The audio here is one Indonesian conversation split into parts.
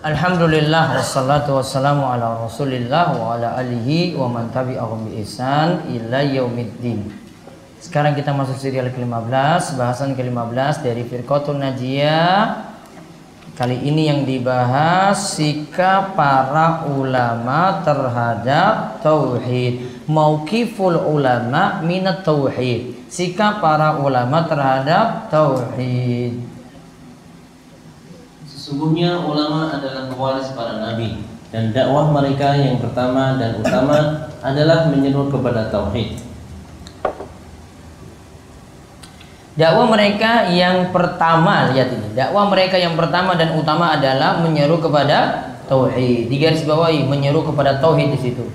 Alhamdulillah wassalatu wassalamu ala Rasulillah wa ala alihi wa man tabi'ahum bi ihsan ila yaumiddin. Sekarang kita masuk serial ke-15, bahasan ke-15 dari Firqatul Najiyah. Kali ini yang dibahas sikap para ulama terhadap tauhid. Mauqiful ulama minat tauhid. Sikap para ulama terhadap tauhid. Sesungguhnya ulama adalah pewaris para nabi dan dakwah mereka yang pertama dan utama adalah menyeru kepada tauhid. Dakwah mereka yang pertama lihat ini. Dakwah mereka yang pertama dan utama adalah menyeru kepada tauhid. Di garis bawahi menyeru kepada tauhid di situ.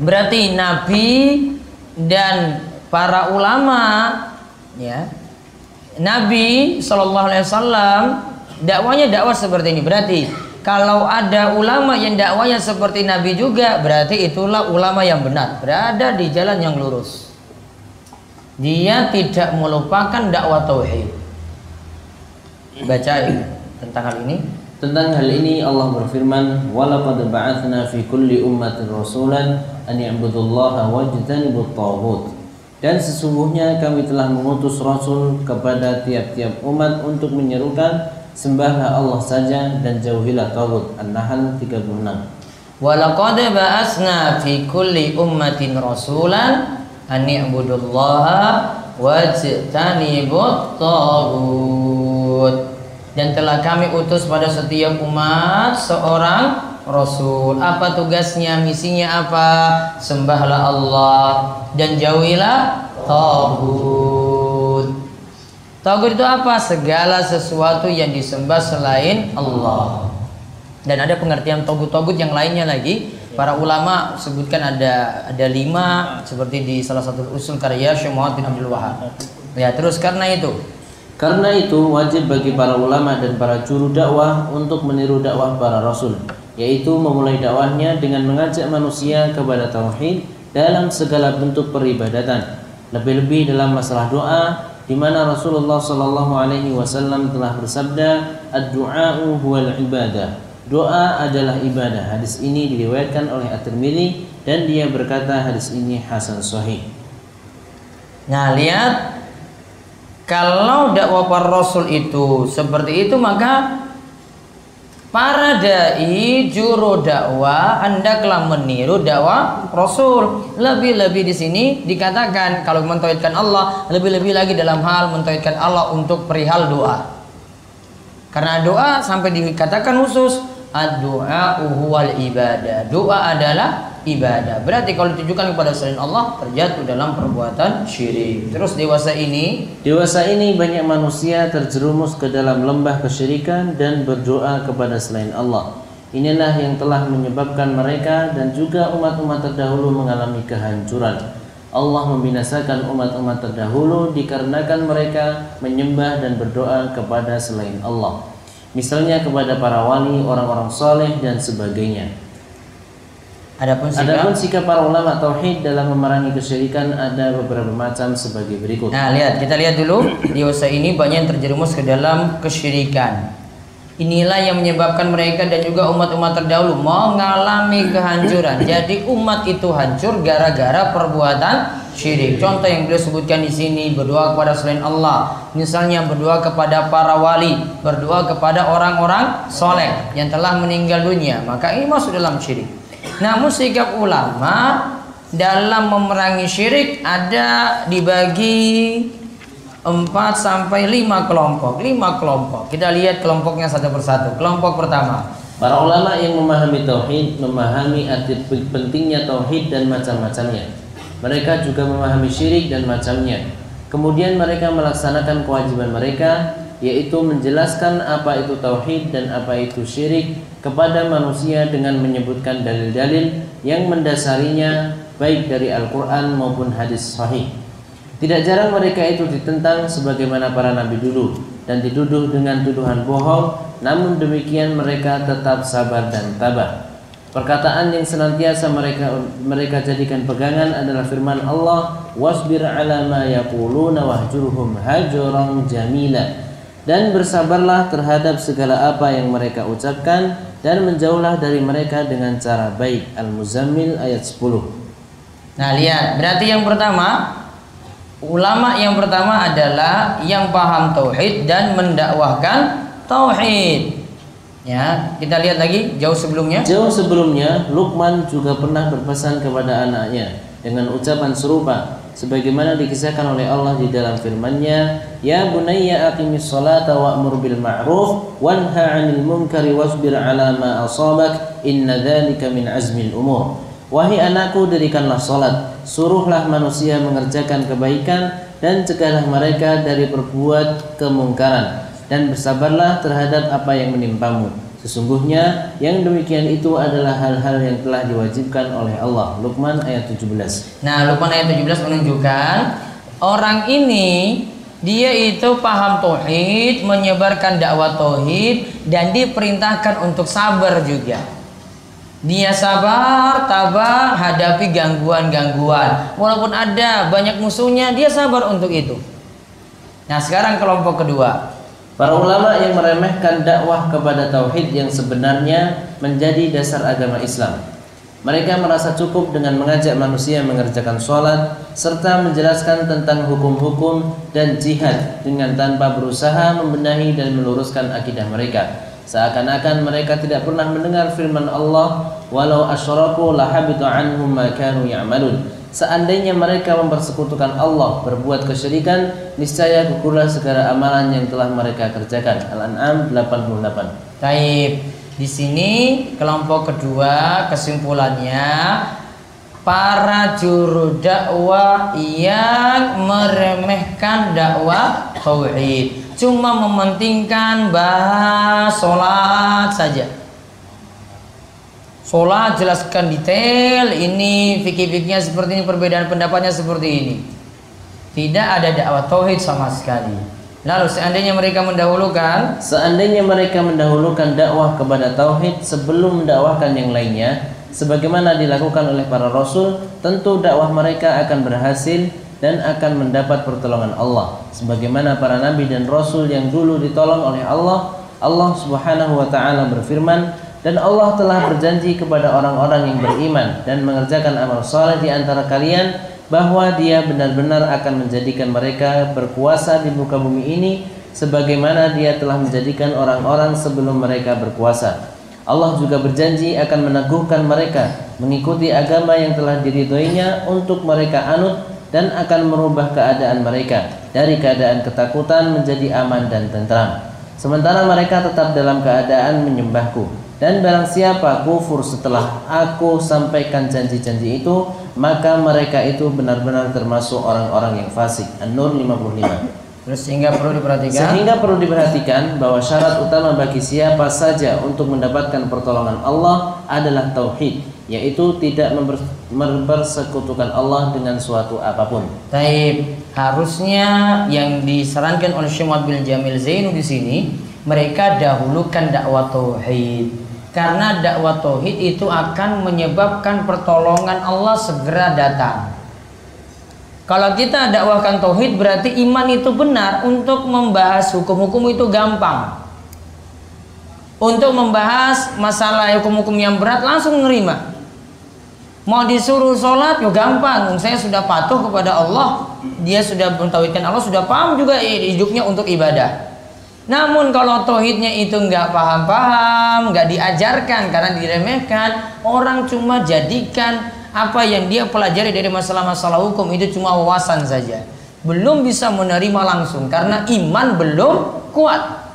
Berarti nabi dan para ulama ya. Nabi Shallallahu alaihi wasallam dakwanya dakwah seperti ini. Berarti kalau ada ulama yang dakwanya seperti Nabi juga, berarti itulah ulama yang benar, berada di jalan yang lurus. Dia tidak melupakan dakwah tauhid. Baca tentang hal ini. Tentang hal ini Allah berfirman, "Walaqad ba'atsna fi kulli ummatin rasulan an ya'budullaha wajtanibut taghut." Dan sesungguhnya kami telah mengutus rasul kepada tiap-tiap umat untuk menyerukan sembahlah Allah saja dan jauhilah tagut. An-Nahl 36. Walaqad ba'atsna fi kulli ummatin rasulan an i'budullaha wajtanibut tagut. Dan telah kami utus pada setiap umat seorang rasul. Apa tugasnya, misinya apa? Sembahlah Allah dan jauhilah tagut. Tagut itu apa? Segala sesuatu yang disembah selain Allah. Dan ada pengertian togut-togut yang lainnya lagi. Para ulama sebutkan ada ada lima seperti di salah satu usul karya Syekh bin Abdul Wahab. Ya terus karena itu Karena itu wajib bagi para ulama dan para juru dakwah untuk meniru dakwah para rasul, yaitu memulai dakwahnya dengan mengajak manusia kepada tauhid dalam segala bentuk peribadatan, lebih-lebih dalam masalah doa di mana Rasulullah Shallallahu alaihi wasallam telah bersabda, "Ad-du'a'u huwal ibadah." Doa adalah ibadah. Hadis ini diriwayatkan oleh At-Tirmidzi dan dia berkata hadis ini hasan sahih. Nah lihat kalau dakwah para rasul itu seperti itu maka para dai juru dakwah hendaklah meniru dakwah rasul. Lebih-lebih di sini dikatakan kalau mentauhidkan Allah, lebih-lebih lagi dalam hal mentauhidkan Allah untuk perihal doa. Karena doa sampai dikatakan khusus ad-du'a ibadah. Doa adalah ibadah. Berarti kalau ditujukan kepada selain Allah terjatuh dalam perbuatan syirik. Terus dewasa ini, Dewasa ini banyak manusia terjerumus ke dalam lembah kesyirikan dan berdoa kepada selain Allah. Inilah yang telah menyebabkan mereka dan juga umat-umat terdahulu mengalami kehancuran. Allah membinasakan umat-umat terdahulu dikarenakan mereka menyembah dan berdoa kepada selain Allah. Misalnya kepada para wali, orang-orang soleh dan sebagainya. Adapun sikap Adapun sikap para ulama tauhid dalam memerangi kesyirikan ada beberapa macam sebagai berikut. Nah, lihat, kita lihat dulu dewasa ini banyak yang terjerumus ke dalam kesyirikan. Inilah yang menyebabkan mereka dan juga umat-umat terdahulu mengalami kehancuran. Jadi umat itu hancur gara-gara perbuatan syirik. Contoh yang beliau sebutkan di sini berdoa kepada selain Allah. Misalnya berdoa kepada para wali, berdoa kepada orang-orang soleh yang telah meninggal dunia. Maka ini masuk dalam syirik. Namun sikap ulama dalam memerangi syirik ada dibagi 4 sampai 5 kelompok. 5 kelompok. Kita lihat kelompoknya satu persatu. Kelompok pertama. Para ulama yang memahami tauhid memahami arti pentingnya tauhid dan macam-macamnya. Mereka juga memahami syirik dan macamnya. Kemudian mereka melaksanakan kewajiban mereka yaitu menjelaskan apa itu tauhid dan apa itu syirik kepada manusia dengan menyebutkan dalil-dalil yang mendasarinya baik dari Al-Qur'an maupun hadis sahih. Tidak jarang mereka itu ditentang sebagaimana para nabi dulu dan dituduh dengan tuduhan bohong, namun demikian mereka tetap sabar dan tabah. Perkataan yang senantiasa mereka mereka jadikan pegangan adalah firman Allah, "Wasbir 'ala ma yaquluna wahjurhum hajaran jamila." Dan bersabarlah terhadap segala apa yang mereka ucapkan dan menjauhlah dari mereka dengan cara baik. Al-Muzammil ayat 10 Nah lihat. Berarti yang pertama Ulama yang pertama adalah yang paham tauhid dan mendakwahkan tauhid. Ya, kita lihat lagi jauh sebelumnya. Jauh sebelumnya, Luqman juga pernah berpesan kepada anaknya dengan ucapan serupa sebagaimana dikisahkan oleh Allah di dalam firman-Nya, "Ya bunayya aqimis salata wa'mur bil ma'ruf wanha 'anil munkari wasbir 'ala ma asabak, inna dzalika min azmil umur." Wahai anakku, dirikanlah salat, suruhlah manusia mengerjakan kebaikan dan cegahlah mereka dari berbuat kemungkaran dan bersabarlah terhadap apa yang menimpamu. Sesungguhnya yang demikian itu adalah hal-hal yang telah diwajibkan oleh Allah. Luqman ayat 17. Nah, Luqman ayat 17 menunjukkan orang ini dia itu paham tauhid, menyebarkan dakwah tauhid dan diperintahkan untuk sabar juga. Dia sabar, tabah hadapi gangguan-gangguan. Walaupun ada banyak musuhnya, dia sabar untuk itu. Nah, sekarang kelompok kedua. Para ulama yang meremehkan dakwah kepada tauhid yang sebenarnya menjadi dasar agama Islam. Mereka merasa cukup dengan mengajak manusia mengerjakan sholat serta menjelaskan tentang hukum-hukum dan jihad dengan tanpa berusaha membenahi dan meluruskan akidah mereka. Seakan-akan mereka tidak pernah mendengar firman Allah, "Walau asyraku lahabitu anhum ma kanu ya'malun." Seandainya mereka mempersekutukan Allah berbuat kesyirikan, niscaya gugurlah segala amalan yang telah mereka kerjakan. Al-An'am 88. Taib. Di sini kelompok kedua kesimpulannya para juru dakwah yang meremehkan dakwah tauhid, cuma mementingkan bahas sholat saja Sholat jelaskan detail ini fikih-fikihnya seperti ini perbedaan pendapatnya seperti ini. Tidak ada dakwah tauhid sama sekali. Lalu seandainya mereka mendahulukan seandainya mereka mendahulukan dakwah kepada tauhid sebelum mendakwahkan yang lainnya sebagaimana dilakukan oleh para rasul, tentu dakwah mereka akan berhasil dan akan mendapat pertolongan Allah sebagaimana para nabi dan rasul yang dulu ditolong oleh Allah. Allah Subhanahu wa taala berfirman, dan Allah telah berjanji kepada orang-orang yang beriman dan mengerjakan amal soleh di antara kalian bahwa dia benar-benar akan menjadikan mereka berkuasa di muka bumi ini sebagaimana dia telah menjadikan orang-orang sebelum mereka berkuasa. Allah juga berjanji akan meneguhkan mereka mengikuti agama yang telah diridhoinya untuk mereka anut dan akan merubah keadaan mereka dari keadaan ketakutan menjadi aman dan tentram. Sementara mereka tetap dalam keadaan menyembahku dan barang siapa kufur setelah aku sampaikan janji-janji itu maka mereka itu benar-benar termasuk orang-orang yang fasik An-Nur 55 Terus sehingga perlu diperhatikan Sehingga perlu diperhatikan bahwa syarat utama bagi siapa saja untuk mendapatkan pertolongan Allah adalah tauhid yaitu tidak mempersekutukan Allah dengan suatu apa pun. Taib. Harusnya yang disarankan oleh Syekh bin Jamil Zainu di sini mereka dahulukan dakwah tauhid karena dakwah tauhid itu akan menyebabkan pertolongan Allah segera datang. Kalau kita dakwahkan tauhid berarti iman itu benar untuk membahas hukum-hukum itu gampang. Untuk membahas masalah hukum-hukum yang berat langsung menerima. Mau disuruh sholat ya gampang. Saya sudah patuh kepada Allah. Dia sudah mentauhidkan Allah, sudah paham juga hidupnya untuk ibadah. Namun kalau tohidnya itu nggak paham-paham, nggak diajarkan karena diremehkan, orang cuma jadikan apa yang dia pelajari dari masalah-masalah hukum itu cuma wawasan saja. Belum bisa menerima langsung karena iman belum kuat.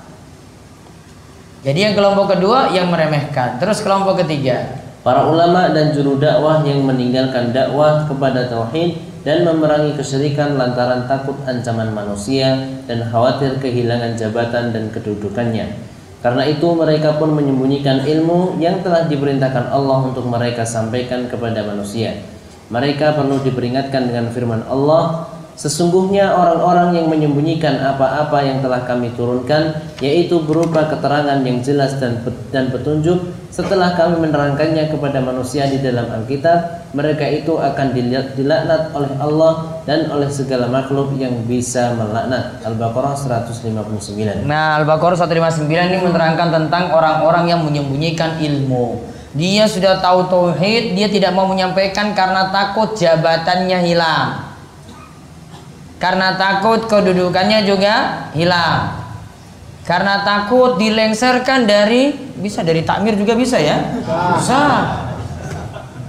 Jadi yang kelompok kedua yang meremehkan. Terus kelompok ketiga. Para ulama dan juru dakwah yang meninggalkan dakwah kepada tauhid dan memerangi kesyirikan lantaran takut ancaman manusia dan khawatir kehilangan jabatan dan kedudukannya. Karena itu mereka pun menyembunyikan ilmu yang telah diperintahkan Allah untuk mereka sampaikan kepada manusia. Mereka perlu diperingatkan dengan firman Allah, Sesungguhnya orang-orang yang menyembunyikan apa-apa yang telah kami turunkan yaitu berupa keterangan yang jelas dan dan petunjuk setelah kami menerangkannya kepada manusia di dalam Alkitab mereka itu akan dilaknat oleh Allah dan oleh segala makhluk yang bisa melaknat. Al-Baqarah 159 Nah Al-Baqarah 159 ini menerangkan tentang orang-orang yang menyembunyikan ilmu. Dia sudah tahu tauhid dia tidak mau menyampaikan karena takut jabatannya hilang karena takut kedudukannya juga hilang. Karena takut dilengserkan dari bisa dari takmir juga bisa ya? Bisa.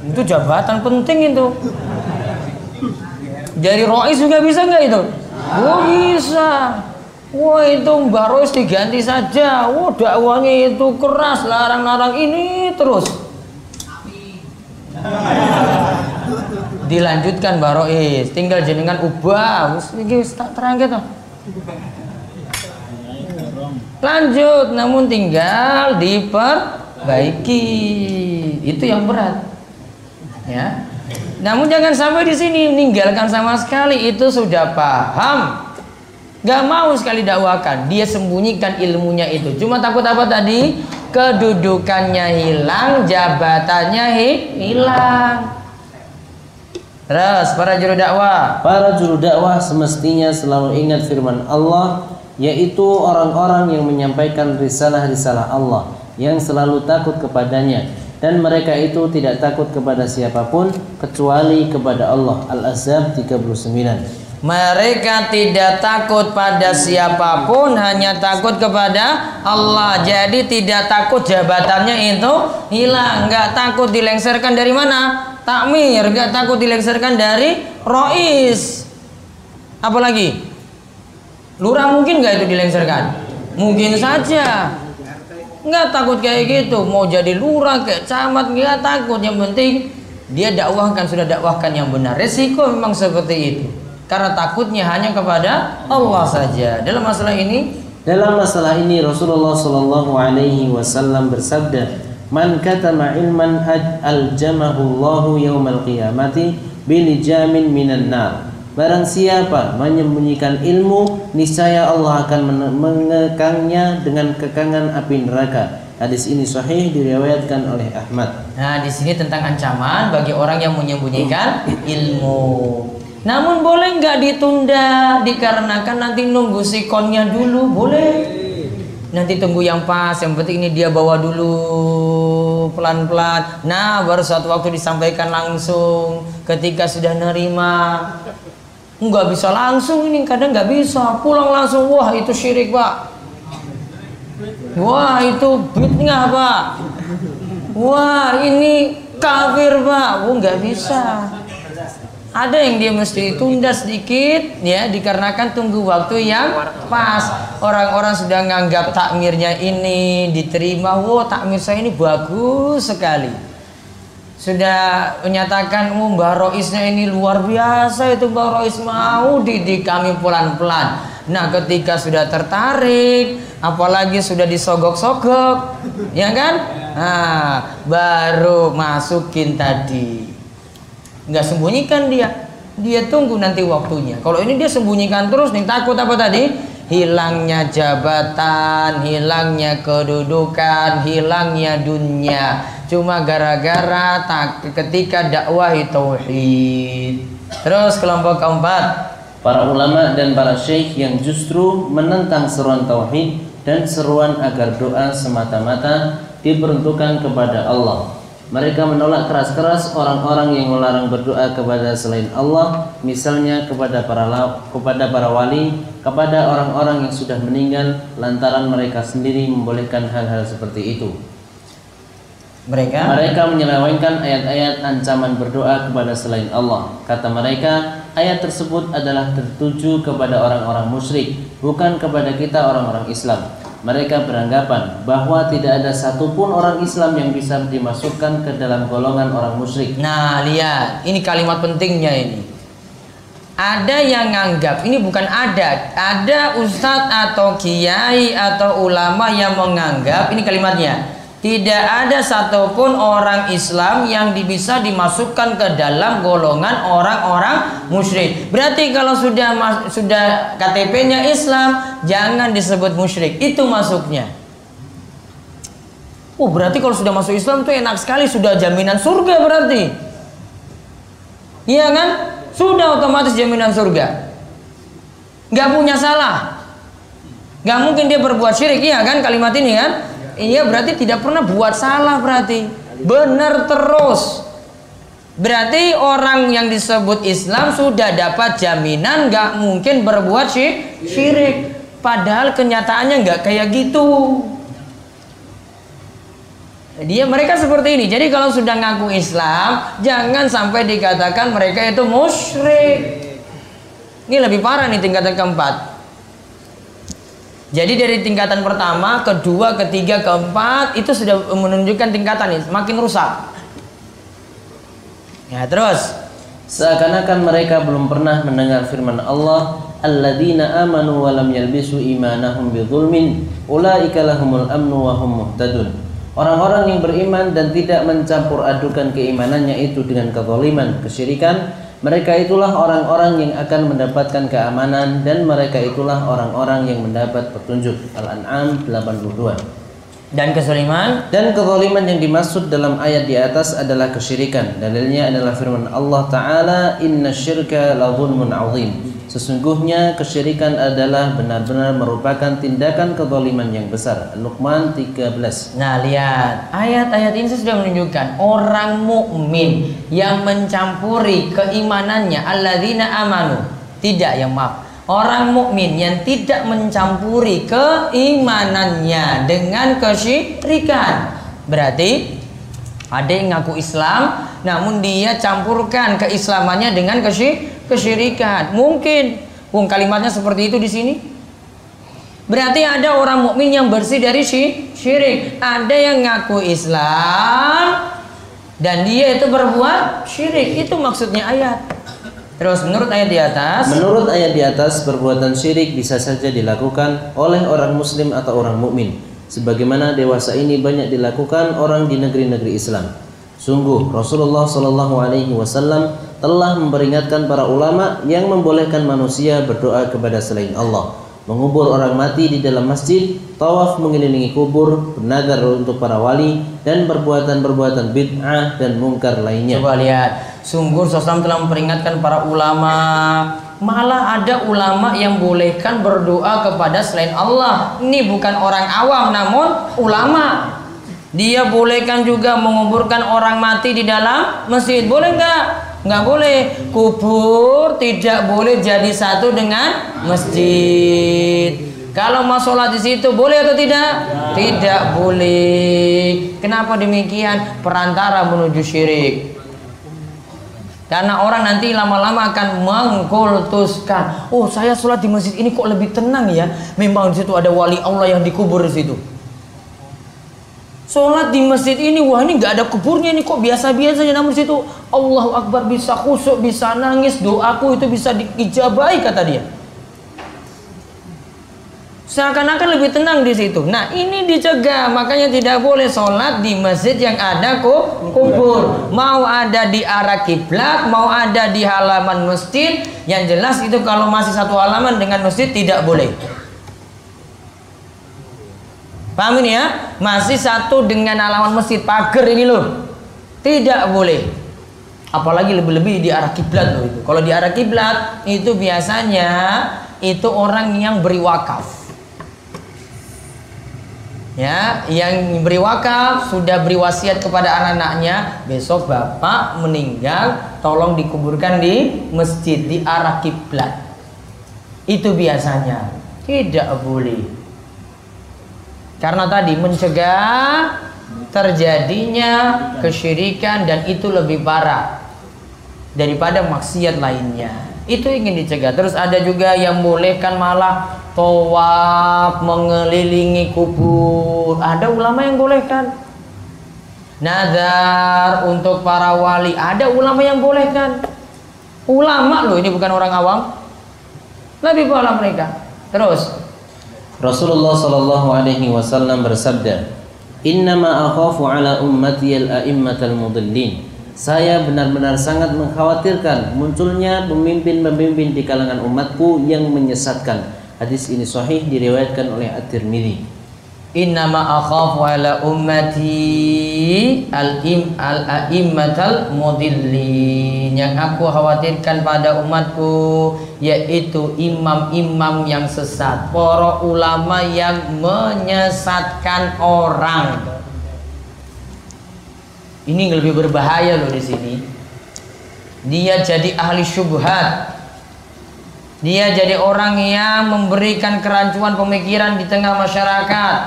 Itu jabatan penting itu. Dari rois juga bisa nggak itu? Oh bisa. Wah itu Mbak Rois diganti saja. Wah dakwanya itu keras, larang-larang ini terus dilanjutkan barois tinggal jenengan ubah. Wis iki tak terang gitu. Lanjut namun tinggal diperbaiki. Itu yang berat. Ya. Namun jangan sampai di sini. Meninggalkan sama sekali. Itu sudah paham. Gak mau sekali dakwakan. Dia sembunyikan ilmunya itu. Cuma takut apa tadi? Kedudukannya hilang Jabatannya hilang Terus para juru dakwah. Para juru dakwah semestinya selalu ingat firman Allah yaitu orang-orang yang menyampaikan risalah-risalah Allah yang selalu takut kepadanya dan mereka itu tidak takut kepada siapa pun kecuali kepada Allah. Al-Ahzab 39. Mereka tidak takut pada siapa pun, hanya takut kepada Allah. Jadi tidak takut jabatannya itu hilang, nggak takut dilengserkan dari mana? takmir, gak takut dilengsarkan dari rois. Apalagi? Lurah mungkin gak itu dilengsarkan? Mungkin saja. Nggak takut kayak gitu. Mau jadi lurah, kayak camat, nggak takut. Yang penting dia dakwahkan sudah dakwahkan yang benar. Resiko memang seperti itu. Karena takutnya hanya kepada Allah saja. Dalam masalah ini, dalam masalah ini Rasulullah Shallallahu Alaihi Wasallam bersabda, Man katama ilman aljamahu Allahu yaumal qiyamati bilijamin minan nar. Barang siapa menyembunyikan ilmu, niscaya Allah akan mengekangnya dengan kekangan api neraka. Hadis ini sahih diriwayatkan oleh Ahmad. Nah, di sini tentang ancaman bagi orang yang menyembunyikan ilmu. Namun boleh nggak ditunda? Dikarenakan nanti nunggu sikonnya dulu, boleh. Nanti tunggu yang pas yang penting ini dia bawa dulu pelan-pelan. Nah baru suatu waktu disampaikan langsung ketika sudah nerima. Nggak bisa langsung ini kadang nggak bisa. Pulang langsung wah itu syirik pak. Wah itu bid'ah pak. Wah ini kafir pak. Wah nggak bisa ada yang dia mesti tunda sedikit ya dikarenakan tunggu waktu yang pas. Orang-orang sudah nganggap takmirnya ini diterima. Wow takmir saya ini bagus sekali. Sudah menyatakan oh, Mbak Roisnya ini luar biasa itu Mbak Rois mau didik kami pelan-pelan. Nah ketika sudah tertarik apalagi sudah disogok-sogok ya kan? Nah baru masukin tadi nggak sembunyikan dia. Dia tunggu nanti waktunya. Kalau ini dia sembunyikan terus nih takut apa tadi? Hilangnya jabatan hilangnya kedudukan hilangnya dunia. Cuma gara-gara tak ketika dakwah tauhid. Terus kelompok keempat. Para ulama dan para syekh yang justru menentang seruan tauhid dan seruan agar doa semata-mata diperuntukkan kepada Allah mereka menolak keras-keras orang-orang yang melarang berdoa kepada selain Allah, misalnya kepada para kepada para wali, kepada orang-orang yang sudah meninggal lantaran mereka sendiri membolehkan hal-hal seperti itu. Mereka mereka menyelewengkan ayat-ayat ancaman berdoa kepada selain Allah. Kata mereka, ayat tersebut adalah tertuju kepada orang-orang musyrik, bukan kepada kita orang-orang Islam mereka beranggapan bahwa tidak ada satupun orang Islam yang bisa dimasukkan ke dalam golongan orang musyrik. Nah, lihat, ini kalimat pentingnya ini. Ada yang nganggap, ini bukan ada, ada ustadz atau kiai atau ulama yang menganggap, ini kalimatnya, tidak ada satupun orang Islam yang bisa dimasukkan ke dalam golongan orang-orang musyrik. Berarti kalau sudah sudah KTP-nya Islam, jangan disebut musyrik. Itu masuknya. Oh, berarti kalau sudah masuk Islam itu enak sekali, sudah jaminan surga berarti. Iya kan? Sudah otomatis jaminan surga. Gak punya salah. Gak mungkin dia berbuat syirik, iya kan kalimat ini kan? Iya berarti tidak pernah buat salah berarti. Benar terus. Berarti orang yang disebut Islam sudah dapat jaminan nggak mungkin berbuat syirik. Padahal kenyataannya nggak kayak gitu. Dia mereka seperti ini. Jadi kalau sudah ngaku Islam, jangan sampai dikatakan mereka itu musyrik. Ini lebih parah nih tingkatan keempat. Jadi dari tingkatan pertama, kedua, ketiga, keempat itu sudah menunjukkan tingkatan ini makin rusak. Ya terus seakan-akan mereka belum pernah mendengar firman Allah alladzina amanu wa lam yalbisu imanahum bidzulmin ulaika lahumul amnu wa hum muhtadun Orang-orang yang beriman dan tidak mencampur adukan keimanannya itu dengan kezaliman, kesyirikan, mereka itulah orang-orang yang akan mendapatkan keamanan dan mereka itulah orang-orang yang mendapat petunjuk. Al-An'am 82. Dan kezaliman dan kezaliman yang dimaksud dalam ayat di atas adalah kesyirikan. Dalilnya adalah firman Allah taala, "Inna syirka la 'adzim." Sesungguhnya kesyirikan adalah benar-benar merupakan tindakan kezaliman yang besar. Luqman 13. Nah, lihat. Ayat-ayat ini sudah menunjukkan orang mukmin yang mencampuri keimanannya alladzina amanu. Tidak yang maaf. Orang mukmin yang tidak mencampuri keimanannya dengan kesyirikan. Berarti ada yang ngaku Islam namun dia campurkan keislamannya dengan kesyirikan kesyirikan. Mungkin Wong kalimatnya seperti itu di sini. Berarti ada orang mukmin yang bersih dari syirik. Ada yang ngaku Islam dan dia itu berbuat syirik. Itu maksudnya ayat. Terus menurut ayat di atas, menurut ayat di atas perbuatan syirik bisa saja dilakukan oleh orang muslim atau orang mukmin. Sebagaimana dewasa ini banyak dilakukan orang di negeri-negeri Islam. Sungguh Rasulullah Shallallahu alaihi wasallam telah memperingatkan para ulama yang membolehkan manusia berdoa kepada selain Allah, mengubur orang mati di dalam masjid, tawaf mengelilingi kubur, bernagar untuk para wali, dan perbuatan-perbuatan bid'ah dan mungkar lainnya. Coba lihat, sungguh Rasulullah telah memperingatkan para ulama. Malah ada ulama yang bolehkan berdoa kepada selain Allah. Ini bukan orang awam, namun ulama. Dia bolehkan juga menguburkan orang mati di dalam masjid. Boleh nggak? Nggak boleh. Kubur tidak boleh jadi satu dengan masjid. Kalau mau sholat di situ boleh atau tidak? Tidak boleh. Kenapa demikian? Perantara menuju syirik. Karena orang nanti lama-lama akan mengkultuskan oh saya sholat di masjid ini kok lebih tenang ya? Memang di situ ada wali Allah yang dikubur di situ Sholat di masjid ini, wah ini nggak ada kuburnya ini kok biasa-biasa aja. Namun situ Allahu Akbar bisa khusuk, bisa nangis, doaku itu bisa diijabai kata dia. Seakan-akan lebih tenang di situ. Nah ini dicegah, makanya tidak boleh sholat di masjid yang ada kubur. Mau ada di arah kiblat, mau ada di halaman masjid. Yang jelas itu kalau masih satu halaman dengan masjid tidak boleh. Paham ini ya? Masih satu dengan halaman masjid pagar ini loh. Tidak boleh. Apalagi lebih-lebih di arah kiblat loh itu. Kalau di arah kiblat itu biasanya itu orang yang beri wakaf. Ya, yang beri wakaf sudah beri wasiat kepada anak-anaknya, besok bapak meninggal, tolong dikuburkan di masjid di arah kiblat. Itu biasanya. Tidak boleh. Karena tadi mencegah terjadinya kesyirikan dan itu lebih parah daripada maksiat lainnya. Itu ingin dicegah. Terus ada juga yang bolehkan malah tawaf mengelilingi kubur. Ada ulama yang bolehkan. Nazar untuk para wali. Ada ulama yang bolehkan. Ulama loh ini bukan orang awam. Lebih paham mereka. Terus Rasulullah Shallallahu Alaihi Wasallam bersabda, Innama akhafu ala ummati al-a'immatal mudillin. Saya benar-benar sangat mengkhawatirkan munculnya pemimpin-pemimpin di kalangan umatku yang menyesatkan. Hadis ini sahih diriwayatkan oleh At-Tirmidzi. Innama akhafu ala ummati al-im al-a'immatal mudillin. Yang aku khawatirkan pada umatku yaitu imam-imam yang sesat, para ulama yang menyesatkan orang. Ini lebih berbahaya loh di sini. Dia jadi ahli syubhat. Dia jadi orang yang memberikan kerancuan pemikiran di tengah masyarakat.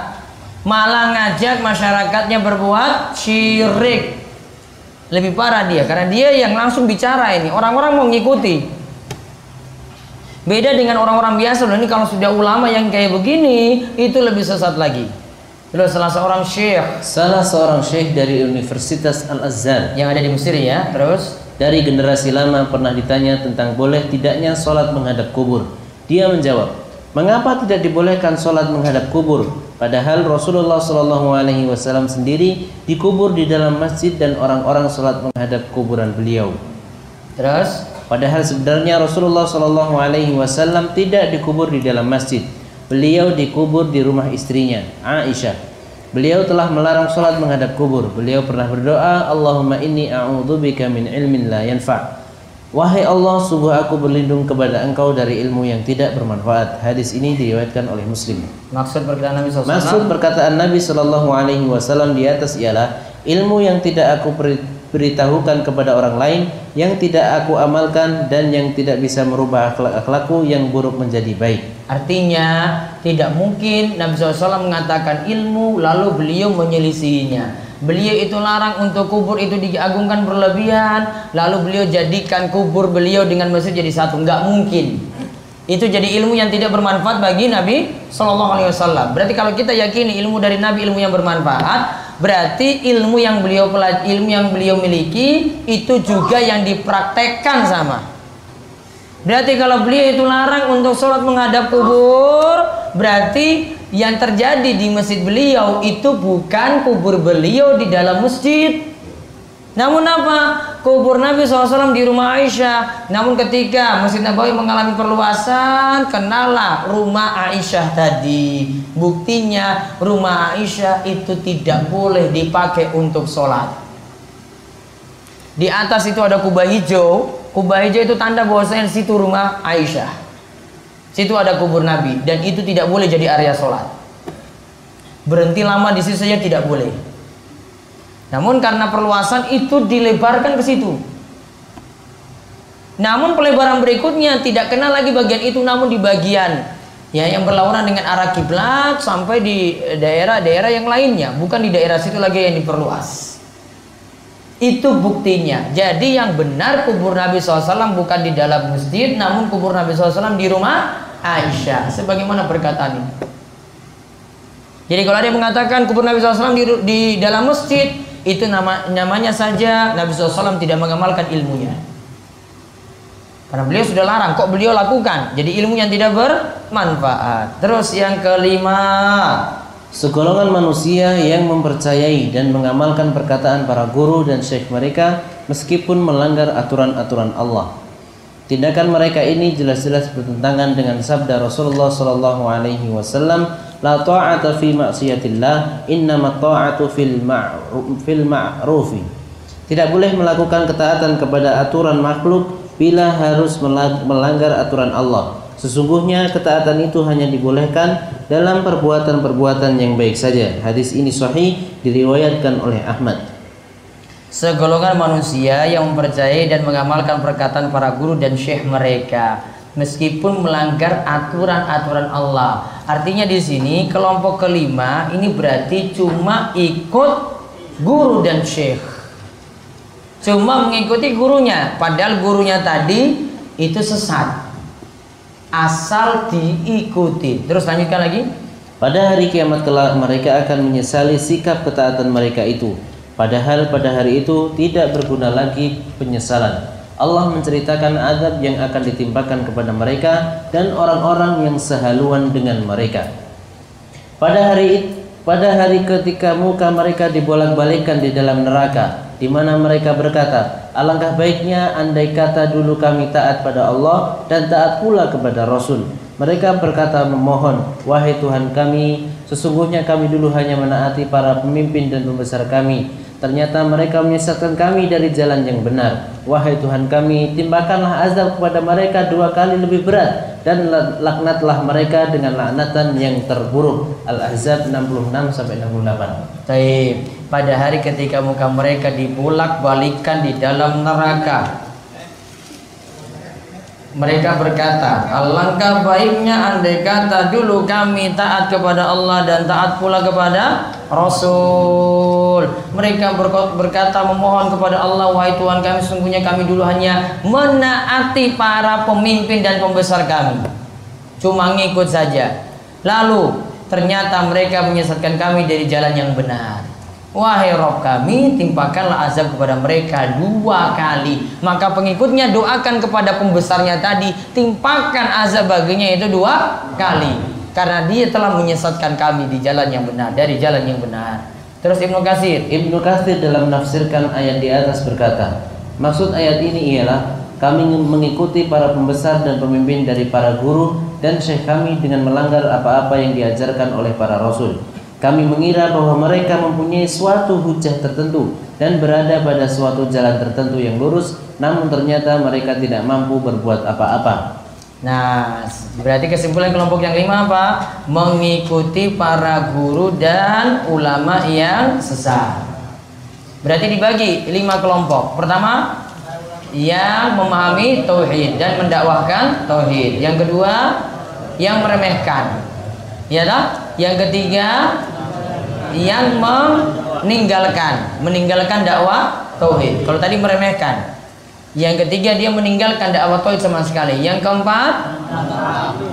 Malah ngajak masyarakatnya berbuat syirik. Lebih parah dia karena dia yang langsung bicara ini. Orang-orang mau ngikuti. Beda dengan orang-orang biasa loh ini kalau sudah ulama yang kayak begini itu lebih sesat lagi. Terus salah seorang syekh Salah seorang syekh dari Universitas Al-Azhar yang ada di Mesir ya. Terus dari generasi lama pernah ditanya tentang boleh tidaknya sholat menghadap kubur. Dia menjawab, mengapa tidak dibolehkan sholat menghadap kubur? Padahal Rasulullah Shallallahu Alaihi Wasallam sendiri dikubur di dalam masjid dan orang-orang sholat menghadap kuburan beliau. terus Padahal sebenarnya Rasulullah Shallallahu Alaihi Wasallam tidak dikubur di dalam masjid. Beliau dikubur di rumah istrinya, Aisyah. Beliau telah melarang sholat menghadap kubur. Beliau pernah berdoa, Allahumma inni a'udzubika min ilmin la yanfa'. Wahai Allah, sungguh aku berlindung kepada Engkau dari ilmu yang tidak bermanfaat. Hadis ini diriwayatkan oleh Muslim. maksud perkataan Nabi SAW. Maksud perkataan Nabi Shallallahu Alaihi Wasallam di atas ialah ilmu yang tidak aku beri- beritahukan kepada orang lain, yang tidak aku amalkan dan yang tidak bisa merubah akhlak-akhlakku yang buruk menjadi baik. Artinya tidak mungkin Nabi SAW mengatakan ilmu lalu beliau menyelisihinya. Beliau itu larang untuk kubur itu diagungkan berlebihan, lalu beliau jadikan kubur beliau dengan masjid jadi satu. Nggak mungkin. Itu jadi ilmu yang tidak bermanfaat bagi Nabi Shallallahu Alaihi Wasallam. Berarti kalau kita yakini ilmu dari Nabi ilmu yang bermanfaat, berarti ilmu yang beliau ilmu yang beliau miliki itu juga yang dipraktekkan sama. Berarti kalau beliau itu larang untuk sholat menghadap kubur, berarti yang terjadi di masjid beliau itu bukan kubur beliau di dalam masjid. Namun apa? Kubur Nabi SAW di rumah Aisyah. Namun ketika Masjid Nabawi mengalami perluasan, kenalah rumah Aisyah tadi. Buktinya rumah Aisyah itu tidak boleh dipakai untuk sholat. Di atas itu ada kubah hijau. Kubah hijau itu tanda bahwasanya situ rumah Aisyah. Situ ada kubur Nabi dan itu tidak boleh jadi area sholat. Berhenti lama di situ saja tidak boleh. Namun karena perluasan itu dilebarkan ke situ. Namun pelebaran berikutnya tidak kenal lagi bagian itu namun di bagian ya yang berlawanan dengan arah kiblat sampai di daerah-daerah yang lainnya, bukan di daerah situ lagi yang diperluas. Itu buktinya. Jadi yang benar kubur Nabi SAW bukan di dalam masjid, namun kubur Nabi SAW di rumah Aisyah. Sebagaimana perkataan ini. Jadi kalau ada yang mengatakan kubur Nabi SAW di, di dalam masjid, itu nama, namanya saja Nabi SAW tidak mengamalkan ilmunya. Karena beliau sudah larang, kok beliau lakukan? Jadi ilmu yang tidak bermanfaat. Terus yang kelima, Segolongan manusia yang mempercayai dan mengamalkan perkataan para guru dan syekh mereka meskipun melanggar aturan-aturan Allah. Tindakan mereka ini jelas-jelas bertentangan dengan sabda Rasulullah sallallahu alaihi wasallam, "La ta'ata fi ma'siyatillah, innama ta'atu fil fil ma'rufi." Tidak boleh melakukan ketaatan kepada aturan makhluk bila harus melanggar aturan Allah. Sesungguhnya ketaatan itu hanya dibolehkan dalam perbuatan-perbuatan yang baik saja. Hadis ini sahih diriwayatkan oleh Ahmad. segolongan manusia yang mempercayai dan mengamalkan perkataan para guru dan syekh mereka meskipun melanggar aturan-aturan Allah. Artinya di sini kelompok kelima ini berarti cuma ikut guru dan syekh. Cuma mengikuti gurunya, padahal gurunya tadi itu sesat. Asal diikuti. Terus lanjutkan lagi. Pada hari kiamat kelak mereka akan menyesali sikap ketaatan mereka itu. Padahal pada hari itu tidak berguna lagi penyesalan. Allah menceritakan azab yang akan ditimpakan kepada mereka dan orang-orang yang sehaluan dengan mereka. Pada hari pada hari ketika muka mereka dibolak-balikkan di dalam neraka di mana mereka berkata alangkah baiknya andai kata dulu kami taat pada Allah dan taat pula kepada Rasul mereka berkata memohon wahai Tuhan kami sesungguhnya kami dulu hanya menaati para pemimpin dan pembesar kami ternyata mereka menyesatkan kami dari jalan yang benar wahai Tuhan kami timpakanlah azab kepada mereka dua kali lebih berat dan laknatlah mereka dengan laknatan yang terburuk Al-Ahzab 66 sampai 68 Taib. Pada hari ketika muka mereka dibulak balikan di dalam neraka mereka berkata, alangkah baiknya andai kata dulu kami taat kepada Allah dan taat pula kepada Rasul. Mereka berkata memohon kepada Allah, wahai Tuhan kami, sungguhnya kami dulu hanya menaati para pemimpin dan pembesar kami. Cuma ngikut saja. Lalu ternyata mereka menyesatkan kami dari jalan yang benar. Wahai Rob kami, timpakanlah azab kepada mereka dua kali. Maka pengikutnya doakan kepada pembesarnya tadi, timpakan azab baginya itu dua kali. Karena dia telah menyesatkan kami di jalan yang benar, dari jalan yang benar. Terus Ibnu Kasir. Ibnu Kasir dalam menafsirkan ayat di atas berkata, maksud ayat ini ialah kami mengikuti para pembesar dan pemimpin dari para guru dan syekh kami dengan melanggar apa-apa yang diajarkan oleh para rasul kami mengira bahwa mereka mempunyai suatu hujah tertentu dan berada pada suatu jalan tertentu yang lurus, namun ternyata mereka tidak mampu berbuat apa-apa. Nah, berarti kesimpulan kelompok yang lima apa? Mengikuti para guru dan ulama yang sesat. Berarti dibagi lima kelompok. Pertama, yang memahami tauhid dan mendakwahkan tauhid. Yang kedua, yang meremehkan. Ya Yang ketiga, yang meninggalkan meninggalkan dakwah tauhid. Kalau tadi meremehkan. Yang ketiga dia meninggalkan dakwah tauhid sama sekali. Yang keempat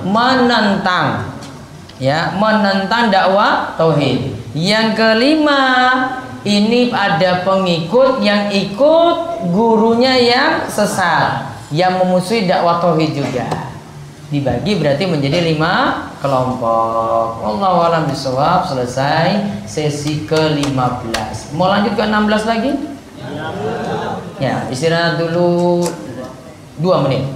menentang ya, menentang dakwah tauhid. Yang kelima ini ada pengikut yang ikut gurunya yang sesat yang memusuhi dakwah tauhid juga dibagi berarti menjadi lima kelompok. Allah alam bisawab selesai sesi ke-15. Mau lanjut ke 16 lagi? Ya, istirahat dulu dua menit.